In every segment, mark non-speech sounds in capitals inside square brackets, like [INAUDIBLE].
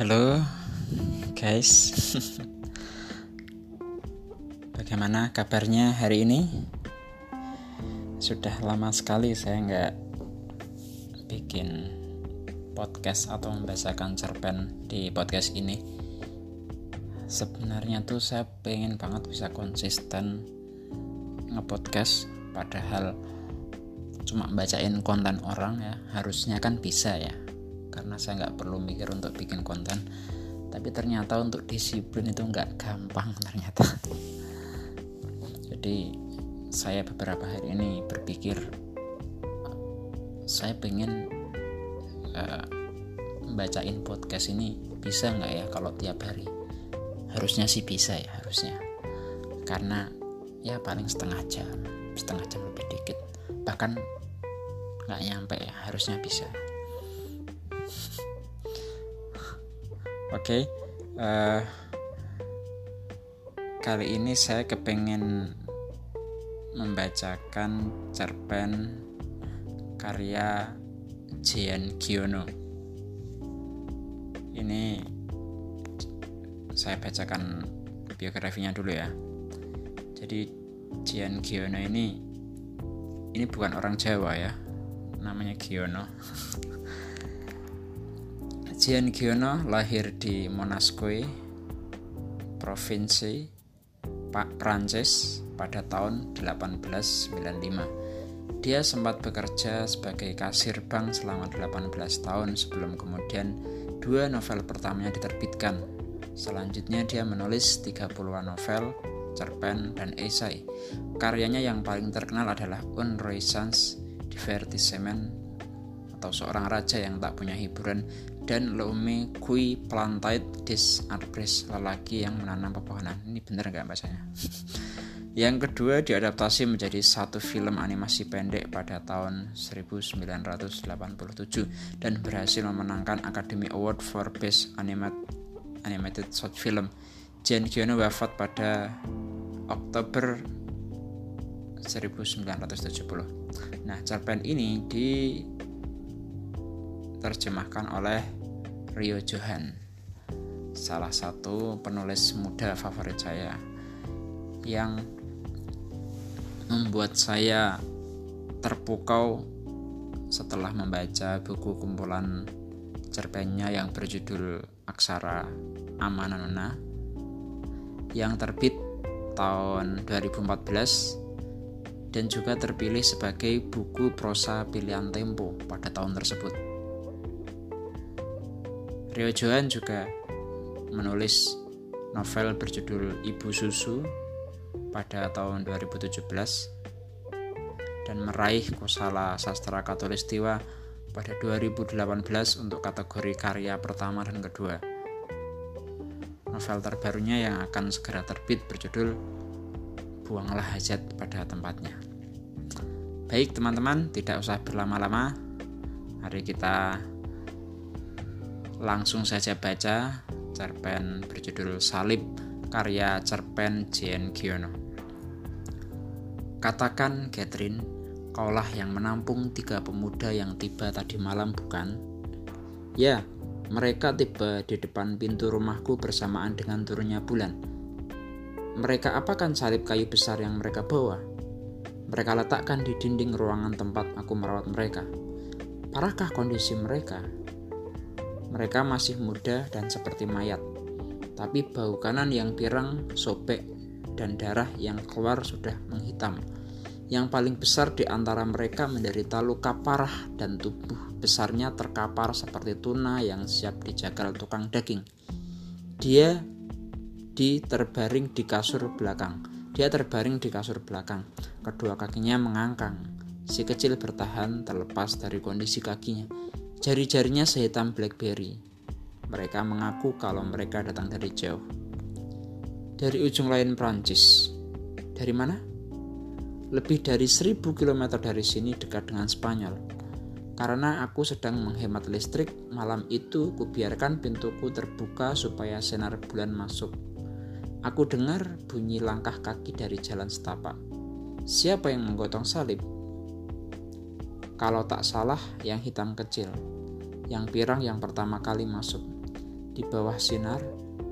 Halo guys. [LAUGHS] Bagaimana kabarnya hari ini? Sudah lama sekali saya nggak bikin podcast atau membacakan cerpen di podcast ini. Sebenarnya tuh saya pengen banget bisa konsisten ngepodcast Padahal cuma bacain konten orang ya harusnya kan bisa ya karena saya nggak perlu mikir untuk bikin konten. Tapi ternyata untuk disiplin itu nggak gampang ternyata. Jadi saya beberapa hari ini berpikir saya pengen uh, bacain podcast ini bisa nggak ya kalau tiap hari? Harusnya sih bisa ya harusnya. Karena ya paling setengah jam setengah jam lebih dikit. Bahkan nggak nyampe ya harusnya bisa Oke, okay, uh, eh, kali ini saya kepengen membacakan cerpen karya Jian Giono. Ini saya bacakan biografinya dulu ya. Jadi Jian Giono ini ini bukan orang Jawa ya, namanya Giono. [LAUGHS] Jian Giono lahir di Monascoy, Provinsi Pak Prancis pada tahun 1895. Dia sempat bekerja sebagai kasir bank selama 18 tahun sebelum kemudian dua novel pertamanya diterbitkan. Selanjutnya dia menulis 30-an novel, cerpen, dan esai. Karyanya yang paling terkenal adalah Un Renaissance Divertissement atau seorang raja yang tak punya hiburan dan Lome Kui Plantait des Arbres lelaki yang menanam pepohonan. Ini benar nggak bahasanya? [LAUGHS] yang kedua diadaptasi menjadi satu film animasi pendek pada tahun 1987 dan berhasil memenangkan Academy Award for Best Animated, Animated Short Film. Jen Giono wafat pada Oktober 1970. Nah, cerpen ini diterjemahkan oleh Rio Johan salah satu penulis muda favorit saya yang membuat saya terpukau setelah membaca buku kumpulan cerpennya yang berjudul Aksara Amananuna yang terbit tahun 2014 dan juga terpilih sebagai buku prosa pilihan Tempo pada tahun tersebut. Rio Johan juga menulis novel berjudul Ibu Susu pada tahun 2017 dan meraih Kosala Sastra Katulistiwa pada 2018 untuk kategori karya pertama dan kedua. Novel terbarunya yang akan segera terbit berjudul Buanglah Hajat pada tempatnya. Baik teman-teman, tidak usah berlama-lama. Mari kita Langsung saja baca cerpen berjudul Salib karya cerpen Jen Giono. Katakan Catherine, kaulah yang menampung tiga pemuda yang tiba tadi malam bukan? Ya, mereka tiba di depan pintu rumahku bersamaan dengan turunnya bulan. Mereka apakan salib kayu besar yang mereka bawa? Mereka letakkan di dinding ruangan tempat aku merawat mereka. Parahkah kondisi mereka? Mereka masih muda dan seperti mayat, tapi bau kanan yang pirang, sobek, dan darah yang keluar sudah menghitam. Yang paling besar di antara mereka menderita luka parah dan tubuh besarnya terkapar seperti tuna yang siap dijagal tukang daging. Dia di terbaring di kasur belakang. Dia terbaring di kasur belakang. Kedua kakinya mengangkang. Si kecil bertahan terlepas dari kondisi kakinya. Jari-jarinya sehitam blackberry. Mereka mengaku kalau mereka datang dari jauh. Dari ujung lain Prancis. Dari mana? Lebih dari seribu kilometer dari sini dekat dengan Spanyol. Karena aku sedang menghemat listrik, malam itu kubiarkan pintuku terbuka supaya sinar bulan masuk. Aku dengar bunyi langkah kaki dari jalan setapak. Siapa yang menggotong salib? Kalau tak salah, yang hitam kecil, yang pirang yang pertama kali masuk. di bawah sinar.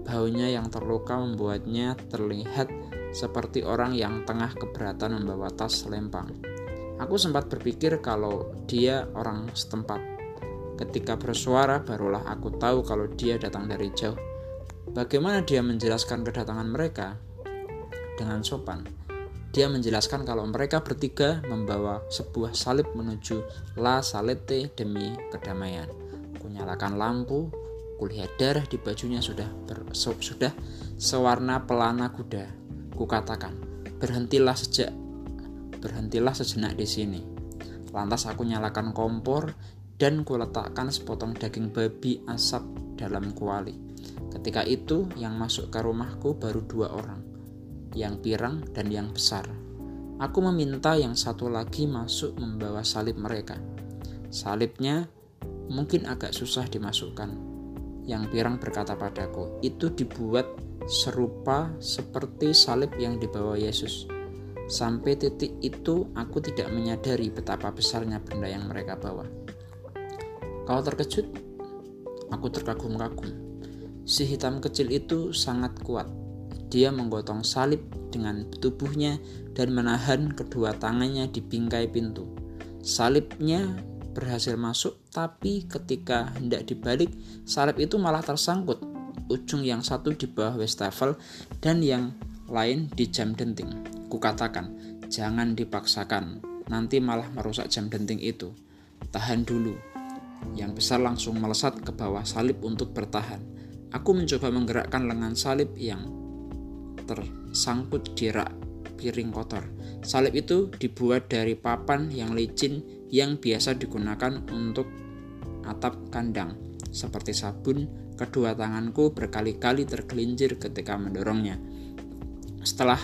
Baunya yang terluka membuatnya terlihat seperti orang yang tengah keberatan membawa tas lempang. Aku sempat berpikir kalau dia orang setempat. Ketika bersuara, barulah aku tahu kalau dia datang dari jauh. Bagaimana dia menjelaskan kedatangan mereka? Dengan sopan. Dia menjelaskan kalau mereka bertiga membawa sebuah salib menuju La Salete demi kedamaian. Kunyalakan lampu, kulihat darah di bajunya sudah ber, sudah sewarna pelana kuda. Kukatakan, berhentilah sejak berhentilah sejenak di sini. Lantas aku nyalakan kompor dan kuletakkan sepotong daging babi asap dalam kuali. Ketika itu, yang masuk ke rumahku baru dua orang, yang pirang dan yang besar. Aku meminta yang satu lagi masuk membawa salib mereka. Salibnya mungkin agak susah dimasukkan. Yang pirang berkata padaku, itu dibuat serupa seperti salib yang dibawa Yesus. Sampai titik itu aku tidak menyadari betapa besarnya benda yang mereka bawa. Kau terkejut? Aku terkagum-kagum. Si hitam kecil itu sangat kuat. Dia menggotong salib dengan tubuhnya dan menahan kedua tangannya di bingkai pintu. Salibnya berhasil masuk, tapi ketika hendak dibalik, salib itu malah tersangkut. Ujung yang satu di bawah wastafel dan yang lain di jam denting. Kukatakan, jangan dipaksakan, nanti malah merusak jam denting itu. Tahan dulu. Yang besar langsung melesat ke bawah salib untuk bertahan. Aku mencoba menggerakkan lengan salib yang tersangkut di rak piring kotor. Salib itu dibuat dari papan yang licin yang biasa digunakan untuk atap kandang. Seperti sabun, kedua tanganku berkali-kali tergelincir ketika mendorongnya. Setelah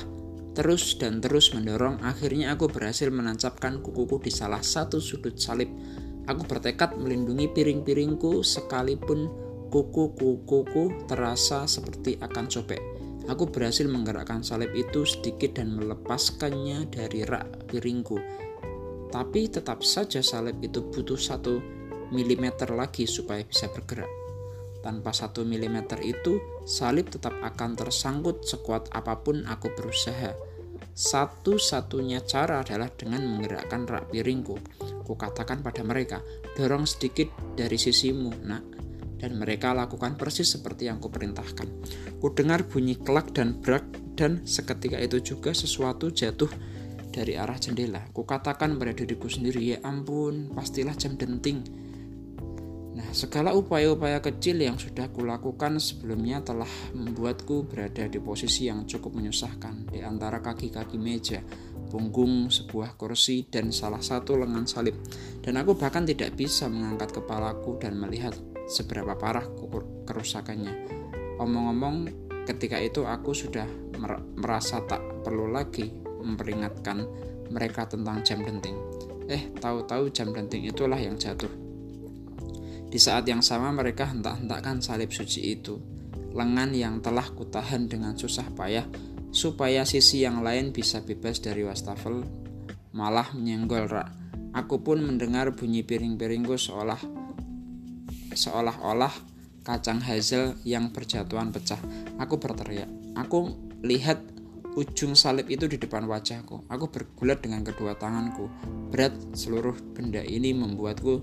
terus dan terus mendorong, akhirnya aku berhasil menancapkan kukuku di salah satu sudut salib. Aku bertekad melindungi piring-piringku sekalipun Kuku-kukuku terasa seperti akan sobek. Aku berhasil menggerakkan salib itu sedikit dan melepaskannya dari rak piringku. Tapi tetap saja salib itu butuh satu milimeter lagi supaya bisa bergerak. Tanpa satu milimeter itu, salib tetap akan tersangkut sekuat apa pun aku berusaha. Satu-satunya cara adalah dengan menggerakkan rak piringku. Kukatakan pada mereka, dorong sedikit dari sisimu, nak dan mereka lakukan persis seperti yang kuperintahkan. Kudengar bunyi kelak dan brak dan seketika itu juga sesuatu jatuh dari arah jendela. Kukatakan pada diriku sendiri, ya ampun, pastilah jam denting. Nah, segala upaya-upaya kecil yang sudah kulakukan sebelumnya telah membuatku berada di posisi yang cukup menyusahkan di antara kaki-kaki meja, punggung sebuah kursi, dan salah satu lengan salib. Dan aku bahkan tidak bisa mengangkat kepalaku dan melihat seberapa parah kerusakannya. Omong-omong, ketika itu aku sudah merasa tak perlu lagi memperingatkan mereka tentang jam denting. Eh, tahu-tahu jam denting itulah yang jatuh. Di saat yang sama mereka hentak-hentakkan salib suci itu, lengan yang telah kutahan dengan susah payah supaya sisi yang lain bisa bebas dari wastafel malah menyenggol rak. Aku pun mendengar bunyi piring-piringku seolah seolah-olah kacang hazel yang berjatuhan pecah. Aku berteriak. Aku lihat ujung salib itu di depan wajahku. Aku bergulat dengan kedua tanganku. Berat seluruh benda ini membuatku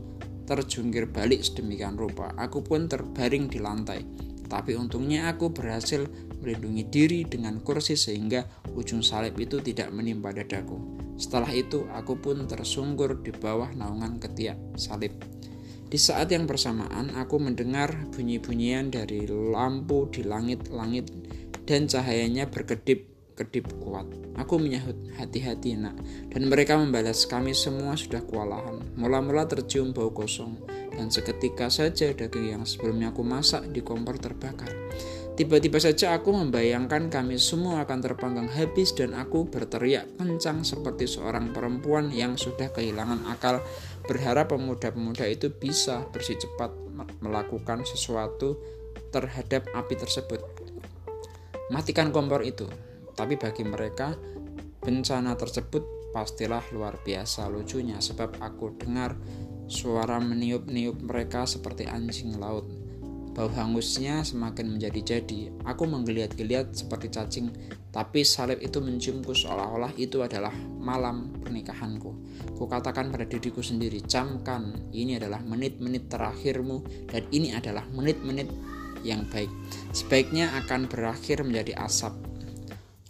terjungkir balik sedemikian rupa. Aku pun terbaring di lantai. Tapi untungnya aku berhasil melindungi diri dengan kursi sehingga ujung salib itu tidak menimpa dadaku. Setelah itu, aku pun tersungkur di bawah naungan ketiak salib. Di saat yang bersamaan, aku mendengar bunyi-bunyian dari lampu di langit-langit dan cahayanya berkedip-kedip kuat. Aku menyahut hati-hati nak, dan mereka membalas kami semua sudah kewalahan. Mula-mula tercium bau kosong, dan seketika saja daging yang sebelumnya aku masak di kompor terbakar. Tiba-tiba saja aku membayangkan kami semua akan terpanggang habis dan aku berteriak kencang seperti seorang perempuan yang sudah kehilangan akal berharap pemuda-pemuda itu bisa bersih cepat melakukan sesuatu terhadap api tersebut. Matikan kompor itu. Tapi bagi mereka bencana tersebut pastilah luar biasa lucunya sebab aku dengar suara meniup-niup mereka seperti anjing laut Bau hangusnya semakin menjadi-jadi. Aku menggeliat-geliat seperti cacing, tapi salib itu menciumku seolah-olah itu adalah malam pernikahanku. Kukatakan pada diriku sendiri, camkan, ini adalah menit-menit terakhirmu dan ini adalah menit-menit yang baik. Sebaiknya akan berakhir menjadi asap.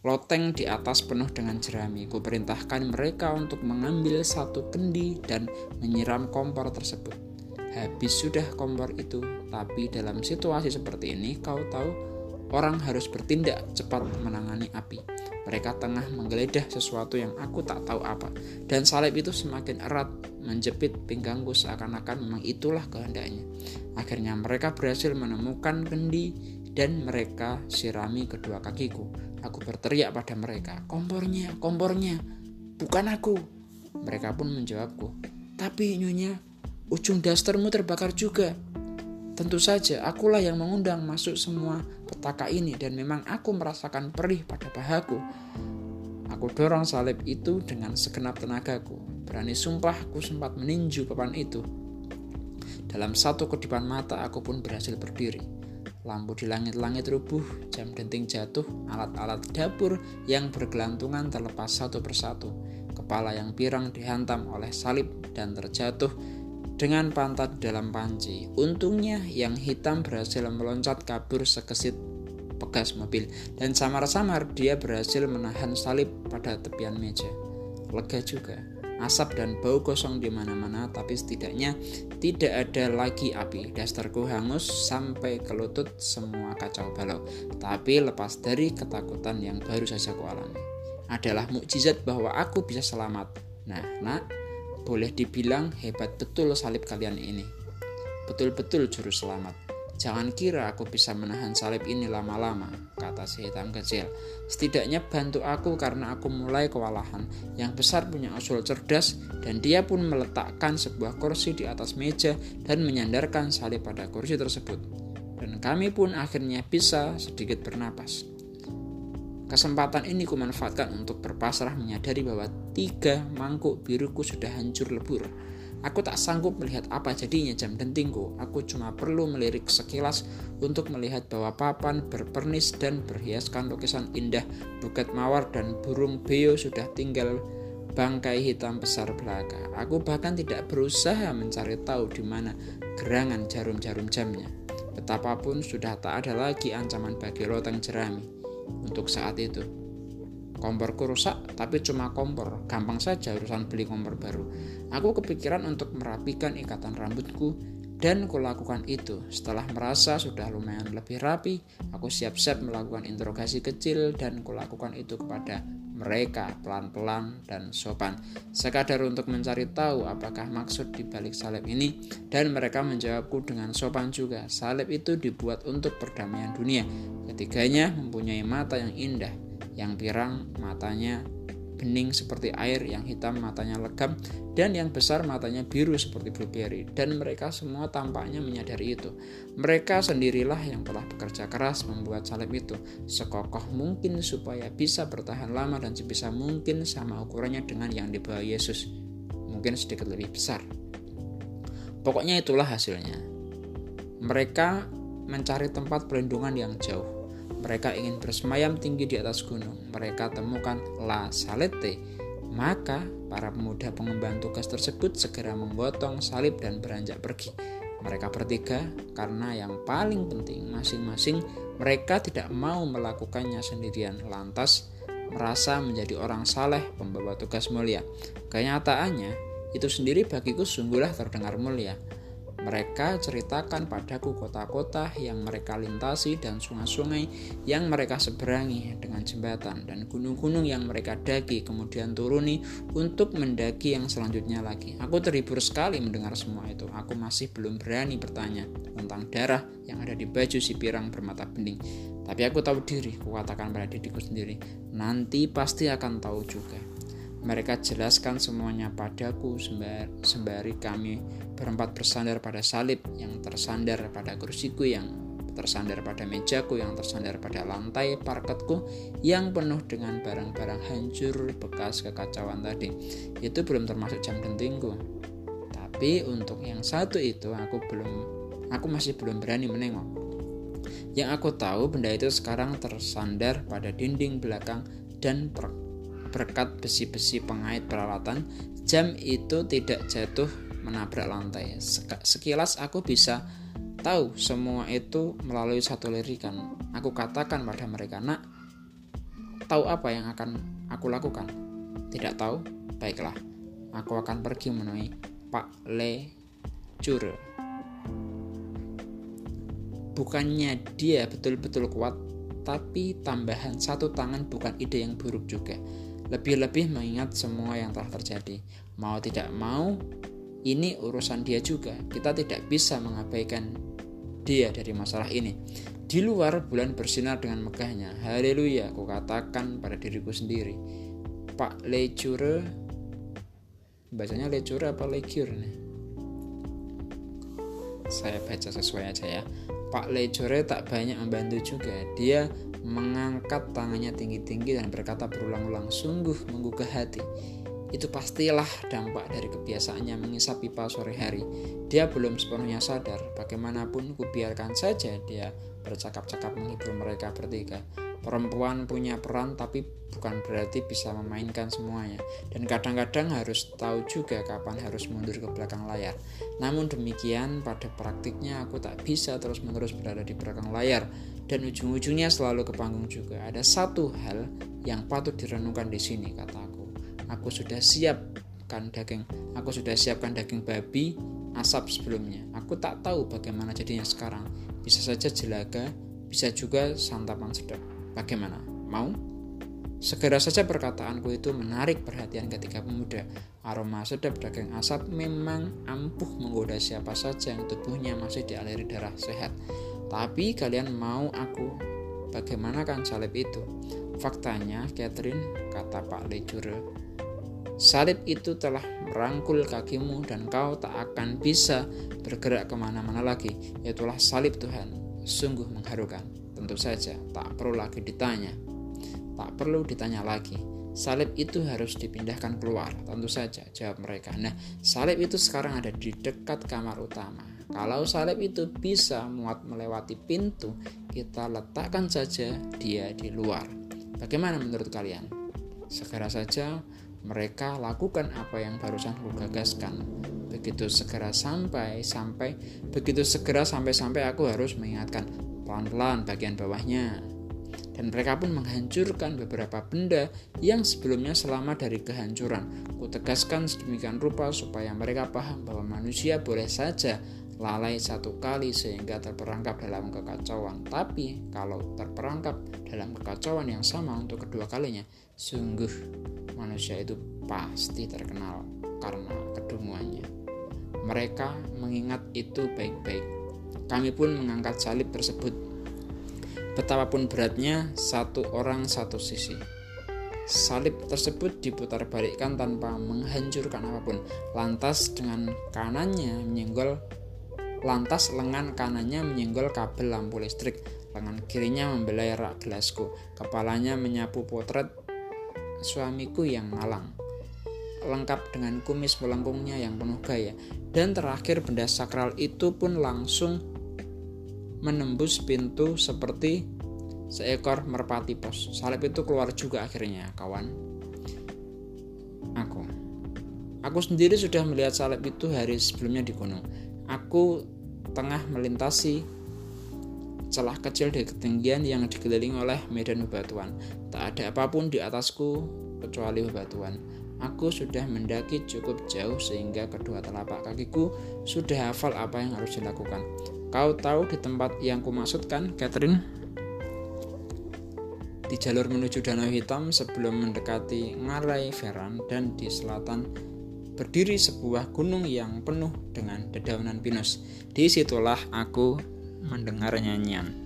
Loteng di atas penuh dengan jerami. Kuperintahkan mereka untuk mengambil satu kendi dan menyiram kompor tersebut habis sudah kompor itu. Tapi dalam situasi seperti ini, kau tahu orang harus bertindak cepat menangani api. Mereka tengah menggeledah sesuatu yang aku tak tahu apa. Dan salib itu semakin erat menjepit pinggangku seakan-akan memang itulah kehendaknya. Akhirnya mereka berhasil menemukan kendi dan mereka sirami kedua kakiku. Aku berteriak pada mereka, kompornya, kompornya, bukan aku. Mereka pun menjawabku, tapi nyonya, ujung dastermu terbakar juga. Tentu saja, akulah yang mengundang masuk semua petaka ini dan memang aku merasakan perih pada pahaku. Aku dorong salib itu dengan segenap tenagaku. Berani sumpah, aku sempat meninju papan itu. Dalam satu kedipan mata, aku pun berhasil berdiri. Lampu di langit-langit rubuh, jam denting jatuh, alat-alat dapur yang bergelantungan terlepas satu persatu. Kepala yang pirang dihantam oleh salib dan terjatuh dengan pantat dalam panci. Untungnya yang hitam berhasil meloncat kabur sekesit pegas mobil dan samar-samar dia berhasil menahan salib pada tepian meja. Lega juga. Asap dan bau kosong di mana-mana, tapi setidaknya tidak ada lagi api. Dasterku hangus sampai ke lutut semua kacau balau. Tapi lepas dari ketakutan yang baru saja kualami. Adalah mukjizat bahwa aku bisa selamat. Nah, nak, boleh dibilang hebat betul salib kalian ini. Betul-betul juru selamat. Jangan kira aku bisa menahan salib ini lama-lama, kata si hitam kecil. Setidaknya bantu aku karena aku mulai kewalahan. Yang besar punya usul cerdas dan dia pun meletakkan sebuah kursi di atas meja dan menyandarkan salib pada kursi tersebut. Dan kami pun akhirnya bisa sedikit bernapas. Kesempatan ini kumanfaatkan untuk berpasrah menyadari bahwa tiga mangkuk biruku sudah hancur lebur. Aku tak sanggup melihat apa jadinya jam dentingku. Aku cuma perlu melirik sekilas untuk melihat bahwa papan berpernis dan berhiaskan lukisan indah buket mawar dan burung beo sudah tinggal bangkai hitam besar belaka. Aku bahkan tidak berusaha mencari tahu di mana gerangan jarum-jarum jamnya. Betapapun sudah tak ada lagi ancaman bagi loteng jerami untuk saat itu. Komporku rusak, tapi cuma kompor. Gampang saja urusan beli kompor baru. Aku kepikiran untuk merapikan ikatan rambutku dan kulakukan itu. Setelah merasa sudah lumayan lebih rapi, aku siap-siap melakukan interogasi kecil dan kulakukan itu kepada mereka pelan-pelan dan sopan. Sekadar untuk mencari tahu apakah maksud di balik salib ini dan mereka menjawabku dengan sopan juga. Salib itu dibuat untuk perdamaian dunia. Ketiganya mempunyai mata yang indah, yang pirang matanya bening seperti air, yang hitam matanya legam, dan yang besar matanya biru seperti blueberry. Dan mereka semua tampaknya menyadari itu. Mereka sendirilah yang telah bekerja keras membuat salib itu sekokoh mungkin supaya bisa bertahan lama dan sebisa mungkin sama ukurannya dengan yang dibawa Yesus. Mungkin sedikit lebih besar. Pokoknya itulah hasilnya. Mereka mencari tempat perlindungan yang jauh mereka ingin bersemayam tinggi di atas gunung. Mereka temukan La Salete. Maka para pemuda pengemban tugas tersebut segera menggotong salib dan beranjak pergi. Mereka bertiga karena yang paling penting masing-masing mereka tidak mau melakukannya sendirian. Lantas merasa menjadi orang saleh pembawa tugas mulia. Kenyataannya itu sendiri bagiku sungguhlah terdengar mulia. Mereka ceritakan padaku kota-kota yang mereka lintasi dan sungai-sungai yang mereka seberangi dengan jembatan dan gunung-gunung yang mereka daki kemudian turuni untuk mendaki yang selanjutnya lagi. Aku terhibur sekali mendengar semua itu. Aku masih belum berani bertanya tentang darah yang ada di baju si pirang bermata bening. Tapi aku tahu diri, kukatakan pada diriku sendiri, nanti pasti akan tahu juga. Mereka jelaskan semuanya padaku sembari kami berempat bersandar pada salib yang tersandar pada kursiku yang tersandar pada mejaku yang tersandar pada lantai parketku yang penuh dengan barang-barang hancur bekas kekacauan tadi. Itu belum termasuk jam dentingku. Tapi untuk yang satu itu aku belum Aku masih belum berani menengok. Yang aku tahu benda itu sekarang tersandar pada dinding belakang dan berkat besi-besi pengait peralatan, jam itu tidak jatuh menabrak lantai. Sekilas aku bisa tahu semua itu melalui satu lirikan. Aku katakan pada mereka, "Nak, tahu apa yang akan aku lakukan?" Tidak tahu? Baiklah, aku akan pergi menemui Pak Le Cure. Bukannya dia betul-betul kuat, tapi tambahan satu tangan bukan ide yang buruk juga. Lebih-lebih mengingat semua yang telah terjadi. Mau tidak mau, ini urusan dia juga. Kita tidak bisa mengabaikan dia dari masalah ini. Di luar bulan bersinar dengan megahnya. Haleluya, aku katakan pada diriku sendiri. Pak Lecure bacanya Lecure apa Lecure nih? Saya baca sesuai aja ya. Pak Lejore tak banyak membantu juga. Dia mengangkat tangannya tinggi-tinggi dan berkata berulang-ulang, sungguh menggugah hati. Itu pastilah dampak dari kebiasaannya mengisap pipa sore hari. Dia belum sepenuhnya sadar, bagaimanapun kubiarkan saja dia bercakap-cakap menghibur mereka bertiga. Perempuan punya peran tapi bukan berarti bisa memainkan semuanya dan kadang-kadang harus tahu juga kapan harus mundur ke belakang layar. Namun demikian pada praktiknya aku tak bisa terus-menerus berada di belakang layar dan ujung-ujungnya selalu ke panggung juga. Ada satu hal yang patut direnungkan di sini kataku. Aku sudah siapkan daging, aku sudah siapkan daging babi asap sebelumnya. Aku tak tahu bagaimana jadinya sekarang. Bisa saja jelaga, bisa juga santapan sedap. Bagaimana? Mau? Segera saja perkataanku itu menarik perhatian ketika pemuda. Aroma sedap daging asap memang ampuh menggoda siapa saja yang tubuhnya masih dialiri darah sehat. Tapi kalian mau aku bagaimana kan salib itu? Faktanya, Catherine, kata Pak Lejure, salib itu telah merangkul kakimu dan kau tak akan bisa bergerak ke mana-mana lagi. Itulah salib Tuhan. Sungguh mengharukan. Tentu saja, tak perlu lagi ditanya. Tak perlu ditanya lagi. Salib itu harus dipindahkan keluar, tentu saja, jawab mereka. Nah, salib itu sekarang ada di dekat kamar utama. Kalau salib itu bisa muat melewati pintu, kita letakkan saja dia di luar. Bagaimana menurut kalian? Segera saja mereka lakukan apa yang barusan aku gagaskan. Begitu segera sampai sampai begitu segera sampai sampai aku harus mengingatkan pelan-pelan bagian bawahnya. Dan mereka pun menghancurkan beberapa benda yang sebelumnya selamat dari kehancuran. Kutegaskan sedemikian rupa supaya mereka paham bahwa manusia boleh saja lalai satu kali sehingga terperangkap dalam kekacauan. Tapi kalau terperangkap dalam kekacauan yang sama untuk kedua kalinya, sungguh manusia itu pasti terkenal karena kedunguannya. Mereka mengingat itu baik-baik kami pun mengangkat salib tersebut. Betapapun beratnya, satu orang satu sisi. Salib tersebut diputar balikkan tanpa menghancurkan apa pun. Lantas dengan kanannya menyenggol Lantas lengan kanannya menyenggol kabel lampu listrik, lengan kirinya membelai rak gelasku, kepalanya menyapu potret suamiku yang malang, lengkap dengan kumis melengkungnya yang penuh gaya, dan terakhir benda sakral itu pun langsung menembus pintu seperti seekor merpati pos. Salib itu keluar juga akhirnya, kawan. Aku. Aku sendiri sudah melihat salib itu hari sebelumnya di gunung. Aku tengah melintasi celah kecil di ketinggian yang dikelilingi oleh medan bebatuan. Tak ada apa pun di atasku kecuali bebatuan. Aku sudah mendaki cukup jauh sehingga kedua telapak kakiku sudah hafal apa yang harus dilakukan. Kau tahu di tempat yang kumaksudkan, Catherine? Di jalur menuju Danau Hitam sebelum mendekati Ngarai Veran dan di selatan berdiri sebuah gunung yang penuh dengan dedaunan pinus. Di situlah aku mendengar nyanyian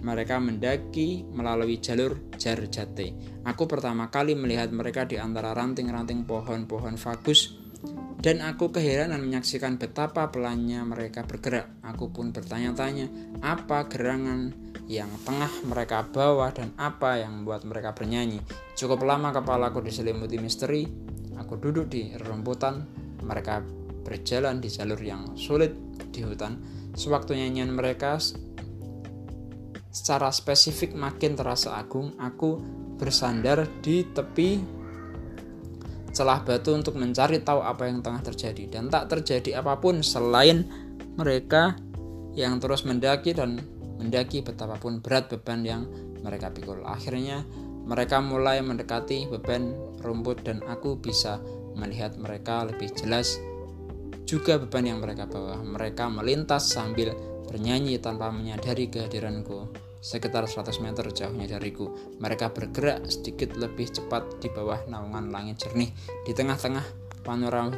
mereka mendaki melalui jalur Jarjate. Aku pertama kali melihat mereka di antara ranting-ranting pohon-pohon fagus dan aku keheranan menyaksikan betapa pelannya mereka bergerak. Aku pun bertanya-tanya apa gerangan yang tengah mereka bawa dan apa yang membuat mereka bernyanyi. Cukup lama kepalaku diselimuti misteri. Aku duduk di rumputan. Mereka berjalan di jalur yang sulit di hutan sewaktu nyanyian mereka secara spesifik makin terasa agung, aku bersandar di tepi celah batu untuk mencari tahu apa yang tengah terjadi dan tak terjadi apa pun selain mereka yang terus mendaki dan mendaki betapapun berat beban yang mereka pikul. Akhirnya mereka mulai mendekati beban rumput dan aku bisa melihat mereka lebih jelas juga beban yang mereka bawa. Mereka melintas sambil bernyanyi tanpa menyadari kehadiranku. Sekitar 100 meter jauhnya dariku, mereka bergerak sedikit lebih cepat di bawah naungan langit jernih. Di tengah-tengah panorama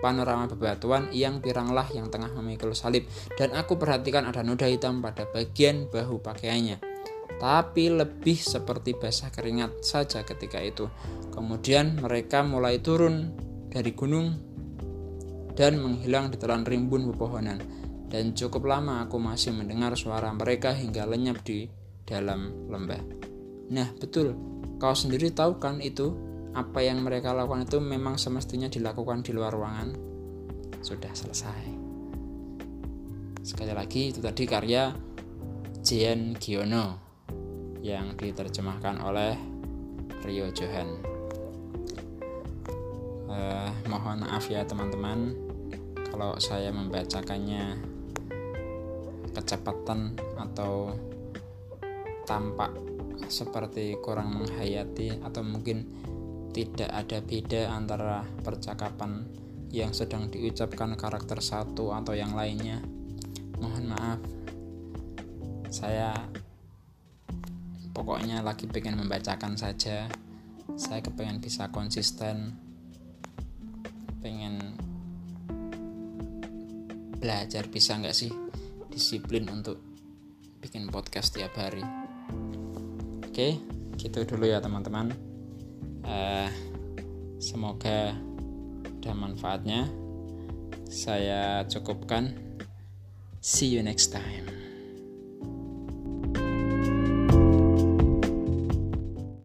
panorama bebatuan yang piranglah yang tengah memikul salib dan aku perhatikan ada noda hitam pada bagian bahu pakaiannya tapi lebih seperti basah keringat saja ketika itu kemudian mereka mulai turun dari gunung dan menghilang di telan rimbun pepohonan dan cukup lama aku masih mendengar suara mereka hingga lenyap di dalam lembah. Nah, betul. Kau sendiri tahu kan itu apa yang mereka lakukan itu memang semestinya dilakukan di luar ruangan. Sudah selesai. Sekali lagi itu tadi karya Jian Giono yang diterjemahkan oleh Rio Johan. Uh, mohon maaf ya teman-teman kalau saya membacakannya kecepatan atau tampak seperti kurang menghayati atau mungkin tidak ada beda antara percakapan yang sedang diucapkan karakter satu atau yang lainnya. Mohon maaf, saya pokoknya lagi pengen membacakan saja. Saya kepengen bisa konsisten, pengen belajar bisa nggak sih disiplin untuk bikin podcast tiap hari. Oke, gitu dulu ya teman-teman. Uh, semoga ada manfaatnya. Saya cukupkan. See you next time